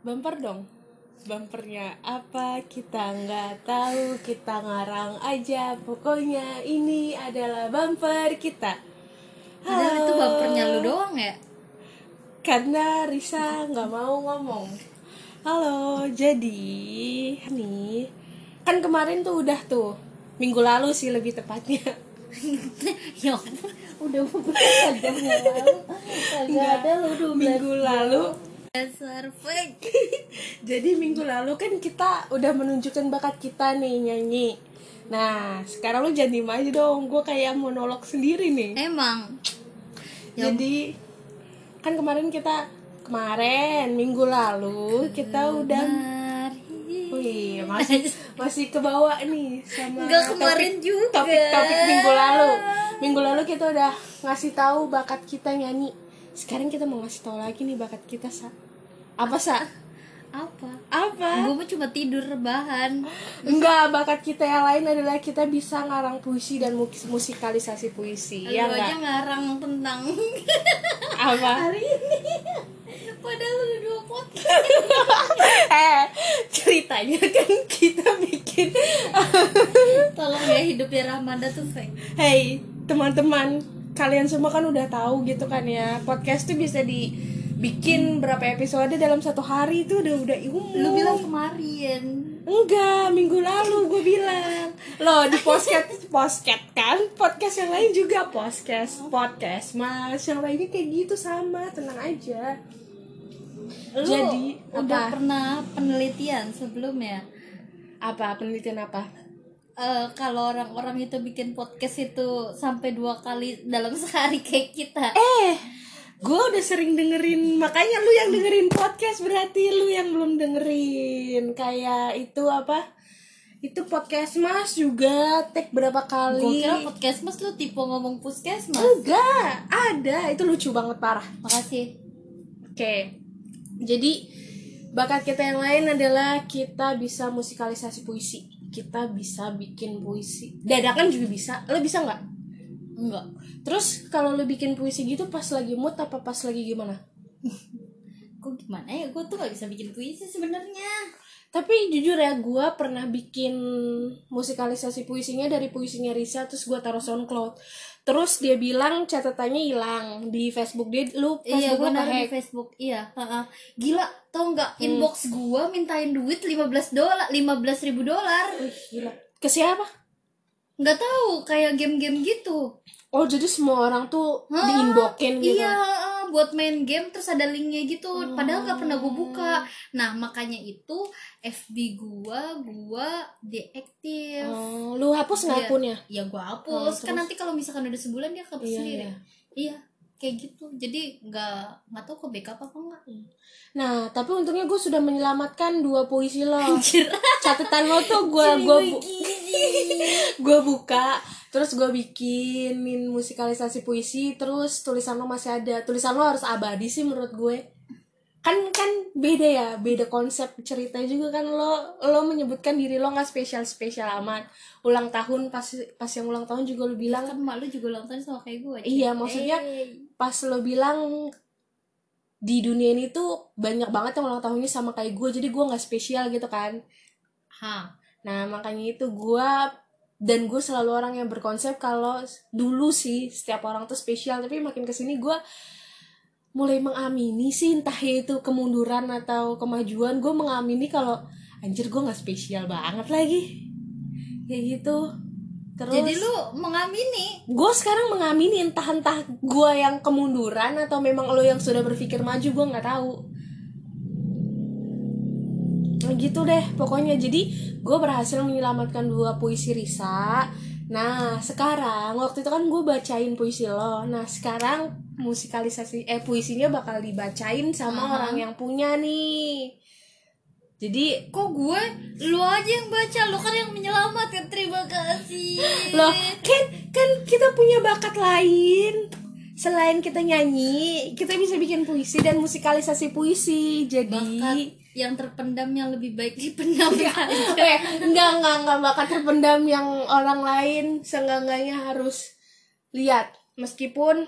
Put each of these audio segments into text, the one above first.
bumper dong. Bumpernya apa kita nggak tahu kita ngarang aja. Pokoknya ini adalah bumper kita. Padahal itu bumpernya lu doang ya? Karena Risa nggak mau ngomong. Halo jadi nih kan kemarin tuh udah tuh. Minggu lalu sih lebih tepatnya. Ya udah beberapa jam lalu kagak ada lu udah minggu lalu dasar fake Jadi minggu lalu kan kita udah menunjukkan bakat kita nih nyanyi. Nah sekarang lu jadi aja dong, gue kayak monolog sendiri nih. emang Ya Jadi kan kemarin kita kemarin minggu lalu kita udah, wih masih masih ke bawah nih sama Nggak kemarin topik- juga. Topik-topik minggu lalu. Minggu lalu kita udah ngasih tahu bakat kita nyanyi. Sekarang kita mau ngasih tahu lagi nih bakat kita sa. Apa sa? apa Apa? gue mah cuma tidur rebahan Enggak, bakat kita yang lain adalah kita bisa ngarang puisi dan mus- musikalisasi puisi. lu ya aja enggak? ngarang tentang Apa? hari ini padahal lu dua podcast eh, ceritanya kan kita bikin tolong ya hidupnya Ramanda tuh fake Hey, teman-teman, kalian semua kan udah tahu gitu kan ya. Podcast tuh bisa dibikin berapa episode dalam satu hari itu udah udah umum. lu bilang kemarin. Enggak, minggu lalu gue bilang. Loh di podcast podcast kan? Podcast yang lain juga podcast Podcast. Mas Yang lainnya kayak gitu sama Tenang aja. Lu Jadi, udah apa? pernah penelitian sebelumnya? Apa? Penelitian apa? Eh, kalau orang-orang itu bikin podcast itu sampai dua kali dalam sehari kayak kita. Eh Gue udah sering dengerin Makanya lu yang dengerin podcast Berarti lu yang belum dengerin Kayak itu apa Itu podcast mas juga Take berapa kali gue kira podcast mas lu tipe ngomong puskesmas Enggak Ada Itu lucu banget parah makasih Oke, jadi bakat kita yang lain adalah kita bisa musikalisasi puisi. Kita bisa bikin puisi. Dadakan juga bisa. Lo bisa nggak? Enggak Terus kalau lo bikin puisi gitu pas lagi mood apa pas lagi gimana? kok gimana ya gue tuh gak bisa bikin puisi sebenarnya Tapi jujur ya, gue pernah bikin musikalisasi puisinya dari puisinya Risa, terus gue taruh SoundCloud. Terus dia bilang catatannya hilang di Facebook dia, lu iya Facebook gue lu naruh di. Facebook iya heeh. gila tau nggak Hmm. inbox gue mintain duit 15 dolar 15 ribu dolar Wih, gila. Ke siapa? Nggak tahu kayak game-game gitu Oh, jadi semua orang tuh Hah? diinbokin gitu. Iya, buat main game terus ada linknya gitu. Padahal nggak pernah gue Oh. buka. Nah makanya itu FB gua gua deaktif. Oh, lu hapus nggak Iya. akunnya? Ya gua Oh, hapus. terus? kan nanti kalau misalkan udah sebulan dia Iya, hapus sendiri. iya. Iya, kayak gitu. Jadi nggak nggak tahu ke backup apa enggak. Nah, tapi untungnya gue sudah menyelamatkan dua puisi lo. Anjir. Catatan lo tuh gue gue bu gue buka, terus gue bikinin musikalisasi puisi, terus tulisan lo masih ada. Tulisan lo harus abadi sih menurut gue. Kan kan beda ya, beda konsep cerita juga kan lo lo menyebutkan diri lo nggak spesial spesial amat. Ulang tahun pas pas yang ulang tahun juga lo bilang kan mak lu juga ulang tahun sama kayak gue. Iya, maksudnya pas lo bilang di dunia ini tuh banyak banget yang ulang tahunnya sama kayak gue jadi gue nggak spesial gitu kan ha. nah makanya itu gue dan gue selalu orang yang berkonsep kalau dulu sih setiap orang tuh spesial tapi makin ke sini gue mulai mengamini sih entah itu kemunduran atau kemajuan. Gue mengamini kalau anjir gue nggak spesial banget lagi. Kayak gitu. Terus Jadi lu mengamini? Gue sekarang mengamini entah-entah gue yang kemunduran atau memang lo yang sudah berpikir maju gue nggak tahu. Nah, gitu deh pokoknya. Jadi gue berhasil menyelamatkan dua puisi Risa. Nah sekarang waktu itu kan gue bacain puisi lo. Nah sekarang musikalisasi eh puisinya bakal dibacain sama Aha. orang yang punya nih. Jadi kok gue? Lu aja yang baca lu kan yang menyelamatkan. Terima kasih. Loh kan kan kita punya bakat lain. Selain kita nyanyi kita bisa bikin puisi dan musikalisasi puisi. Jadi bakat yang terpendam yang lebih baik dipendam eh enggak enggak enggak. Bakat terpendam yang orang lain seenggak-enggaknya harus lihat. Meskipun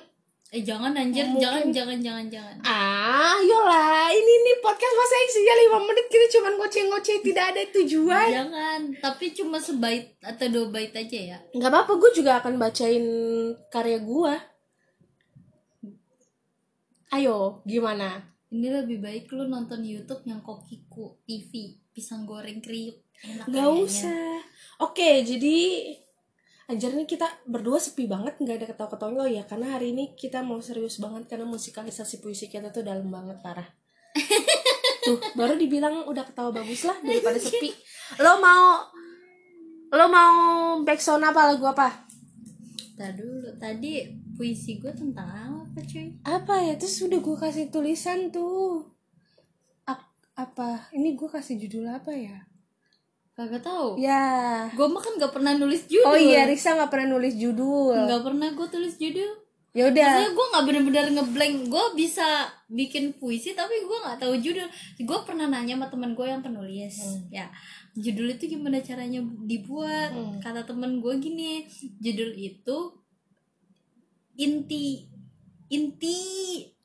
eh jangan anjir Mungkin- jangan jangan jangan jangan Ah, yolah, ini nih podcast masa isinya 5 menit kita cuman ngoceh-ngoceh tidak ada tujuan. jangan tapi cuma sebait atau dua bait aja ya Nggak apa-apa, gue juga akan bacain karya gue. Ayo, gimana? ini lebih baik lu nonton YouTube yang Kokiku TV pisang goreng kriuk enak Nggak kayaknya. usah. Oke, jadi Anjir nih kita berdua sepi banget nggak ada ketawa-ketawanya oh ya karena hari ini kita mau serius banget karena musikalisasi puisi kita tuh dalam banget parah. Tuh baru dibilang udah ketawa bagus lah daripada sepi. Lo mau lo mau backsound apa lagu apa? Tadi dulu tadi puisi gue tentang apa cuy Apa ya terus udah gue kasih tulisan tuh. Ap- apa? Ini gue kasih judul apa ya? Kagak tahu Ya. gue mah kan gak pernah nulis judul Oh iya Risa nggak pernah nulis judul. nggak pernah gue tulis judul Ya udah. Maksudnya gue nggak bener-bener ngeblank Gue bisa bikin puisi Tapi gue nggak tahu judul Gue pernah nanya sama temen gue yang penulis Ya Judul itu gimana caranya dibuat Hmm. Kata temen gue gini Judul itu Inti Inti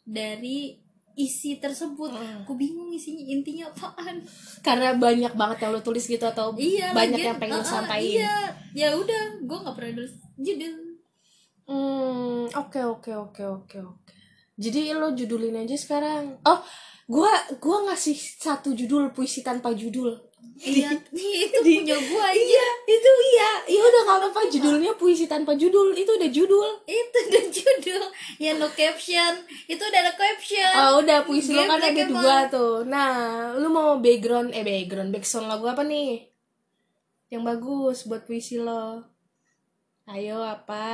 Dari isi tersebut Hmm. Gue bingung isinya intinya apaan Karena banyak banget yang lo tulis gitu atau Iya banyak lagian- yang pengen ah, sampaikan. Iya Ya udah Gue nggak pernah nulis judul Hmm, oke oke oke oke oke. Jadi lo judulin aja sekarang. Oh, gua gua ngasih satu judul puisi tanpa judul. Iya Itu Di- punya gue aja Iya, itu iya. Ya udah nggak apa-apa judulnya puisi tanpa judul. Itu udah judul. itu udah judul ya no caption itu udah ada caption Oh, udah puisi lo kan ada dua tuh. Nah, lu mau background eh background backsound lagu apa nih? Yang bagus buat puisi lo. Ayo apa?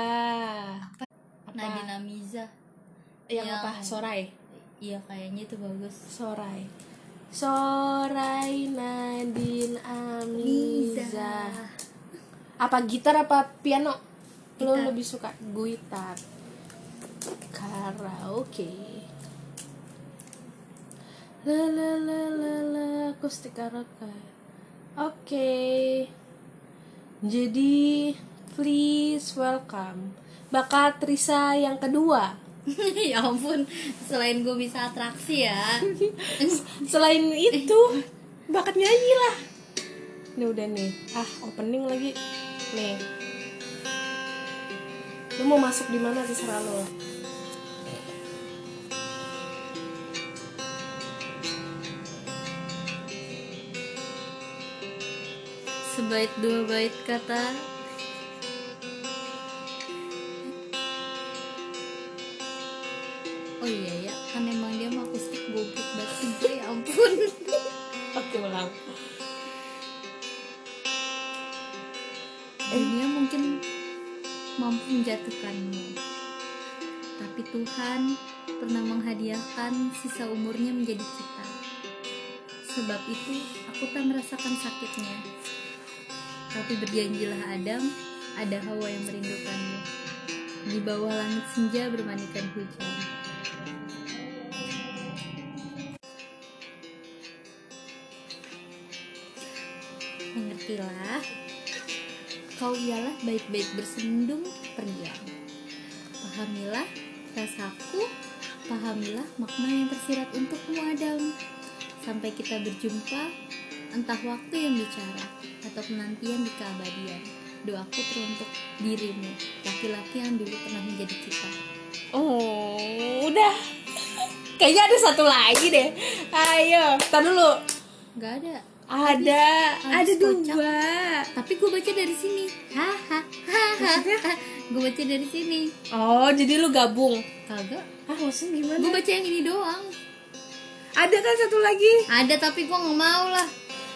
Apa? Nadine Amiza Yang Yang- apa? Sorai. iya kayaknya itu bagus Sorai Sorai Nadine Amiza. Apa gitar apa piano? Lo Gitar. lebih suka gitar Karaoke. La la la la la Akustik karaoke. Oke. Jadi Please welcome Bakat Risa yang kedua ya ampun selain gue bisa atraksi ya Selain itu, bakat nyanyi lah. Ini udah nih. Ah, opening lagi. Nih. Lu mau masuk di mana terserah lo. sebait dua bait kata iya ya kan emang dia mah akustik goblok banget sih gue ya ampun. Oke, ulang. dunia mungkin mampu menjatuhkanmu tapi Tuhan pernah menghadiahkan sisa umurnya menjadi kita. Sebab itu aku tak merasakan sakitnya. Tapi berjanjilah Adam ada Hawa yang merindukanmu. Di bawah langit senja bermanikan hujan mengertilah Kau ialah baik-baik bersendung periang. Pahamilah rasaku, pahamilah makna yang tersirat untukmu Adam. Sampai kita berjumpa, entah waktu yang bicara atau penantian di keabadian. Doaku teruntuk dirimu, laki-laki yang dulu pernah menjadi kita. Oh, udah. Kayaknya ada satu lagi deh. Ayo, tar dulu. Gak ada. Ada, ada dua. Tapi gue baca dari sini. Hahaha. gue baca dari sini. Oh, jadi lu gabung. Kagak. Ah, maksudnya gimana? Gue baca yang ini doang. Ada kan satu lagi? Ada tapi gue nggak mau lah.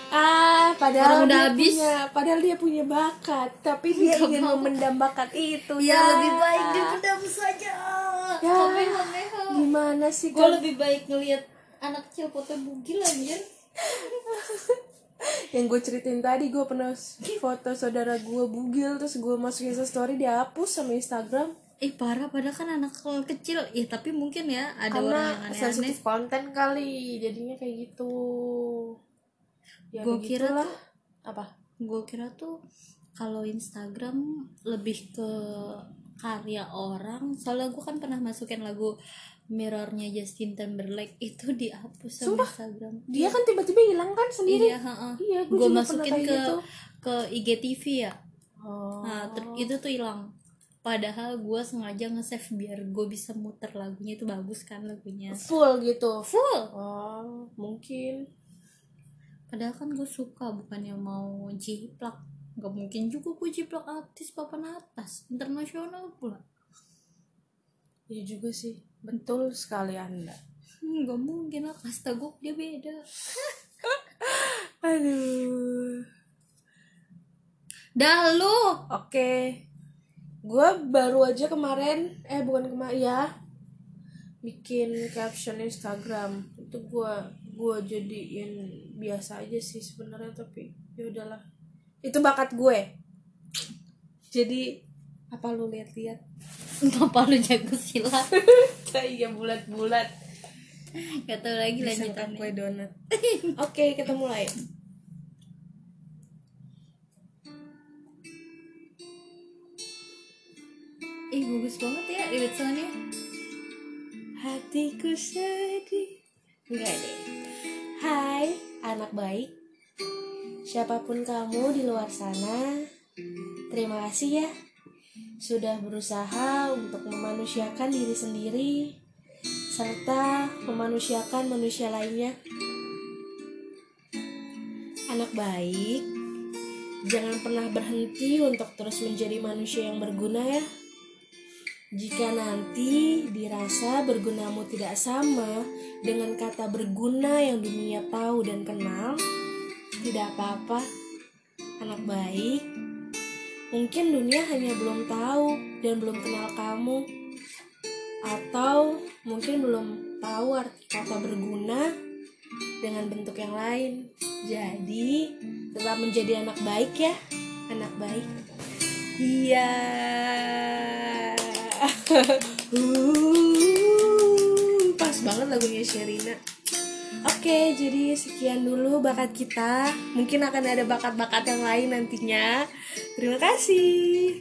Ah, padahal Orang udah dia habis. punya, padahal dia punya bakat, tapi dia Nggak ingin mau. memendam bakat itu. Ya, lebih baik dipendam saja. Ya. Homeho-meho. Gimana sih Gue lebih baik ngelihat anak kecil foto bugil anjir. Yang gue ceritain tadi gue pernah foto saudara gue bugil terus gue masukin ke story dihapus sama Instagram Eh parah padahal kan anak kecil. Ya tapi mungkin ya ada orang karena yang aneh-aneh. sensitif konten kali jadinya kayak gitu. Ya Gua kira tuh- apa? Gue kira tuh kalau Instagram lebih ke karya orang soalnya gue kan pernah masukin lagu mirrornya Justin Timberlake itu dihapus sama Sumpah? Instagram. Dia kan tiba-tiba hilang kan sendiri. Iya heeh. iya gue masukin ke gitu. ke IGTV ya. Oh. nah ter- itu tuh hilang. Padahal gue sengaja nge-save biar gue bisa muter lagunya itu bagus kan lagunya. Full gitu? Full. Oh mungkin. Padahal kan gue suka bukannya mau jiplak. Nggak mungkin juga gue jiplak artis papan atas. Internasional pula ya juga sih. Betul sekali anda. Hmm, nggak mungkin lah. Kasta gue dia beda. Aduh. Dah lu. Oke, gue baru aja kemarin, eh bukan kemarin ya, bikin caption Instagram. Itu gue gue jadiin biasa aja sih sebenarnya tapi ya udahlah. Itu bakat gue. Jadi apa lu lihat-lihat Kenapa lu jago silat? iya bulat-bulat. Gak tau lagi lanjutannya. kue donat. Oke kita mulai Ih bagus banget ya lirik soundnya Hatiku sedih. Enggak deh. Hai anak baik. Siapa pun kamu di luar sana Terima kasih ya Sudah berusaha untuk memanusiakan diri sendiri Serta memanusiakan manusia lainnya Anak baik Jangan pernah berhenti untuk terus menjadi manusia yang berguna ya jika nanti dirasa bergunamu tidak sama dengan kata berguna yang dunia tahu dan kenal, tidak apa-apa, anak baik. Mungkin dunia hanya belum tahu dan belum kenal kamu, atau mungkin belum tahu arti kata berguna dengan bentuk yang lain. Jadi, tetap menjadi anak baik ya, anak baik. Iya. Uh, pas banget lagunya Sherina. Oke, jadi sekian dulu bakat kita. Mungkin akan ada bakat-bakat yang lain nantinya. Terima kasih.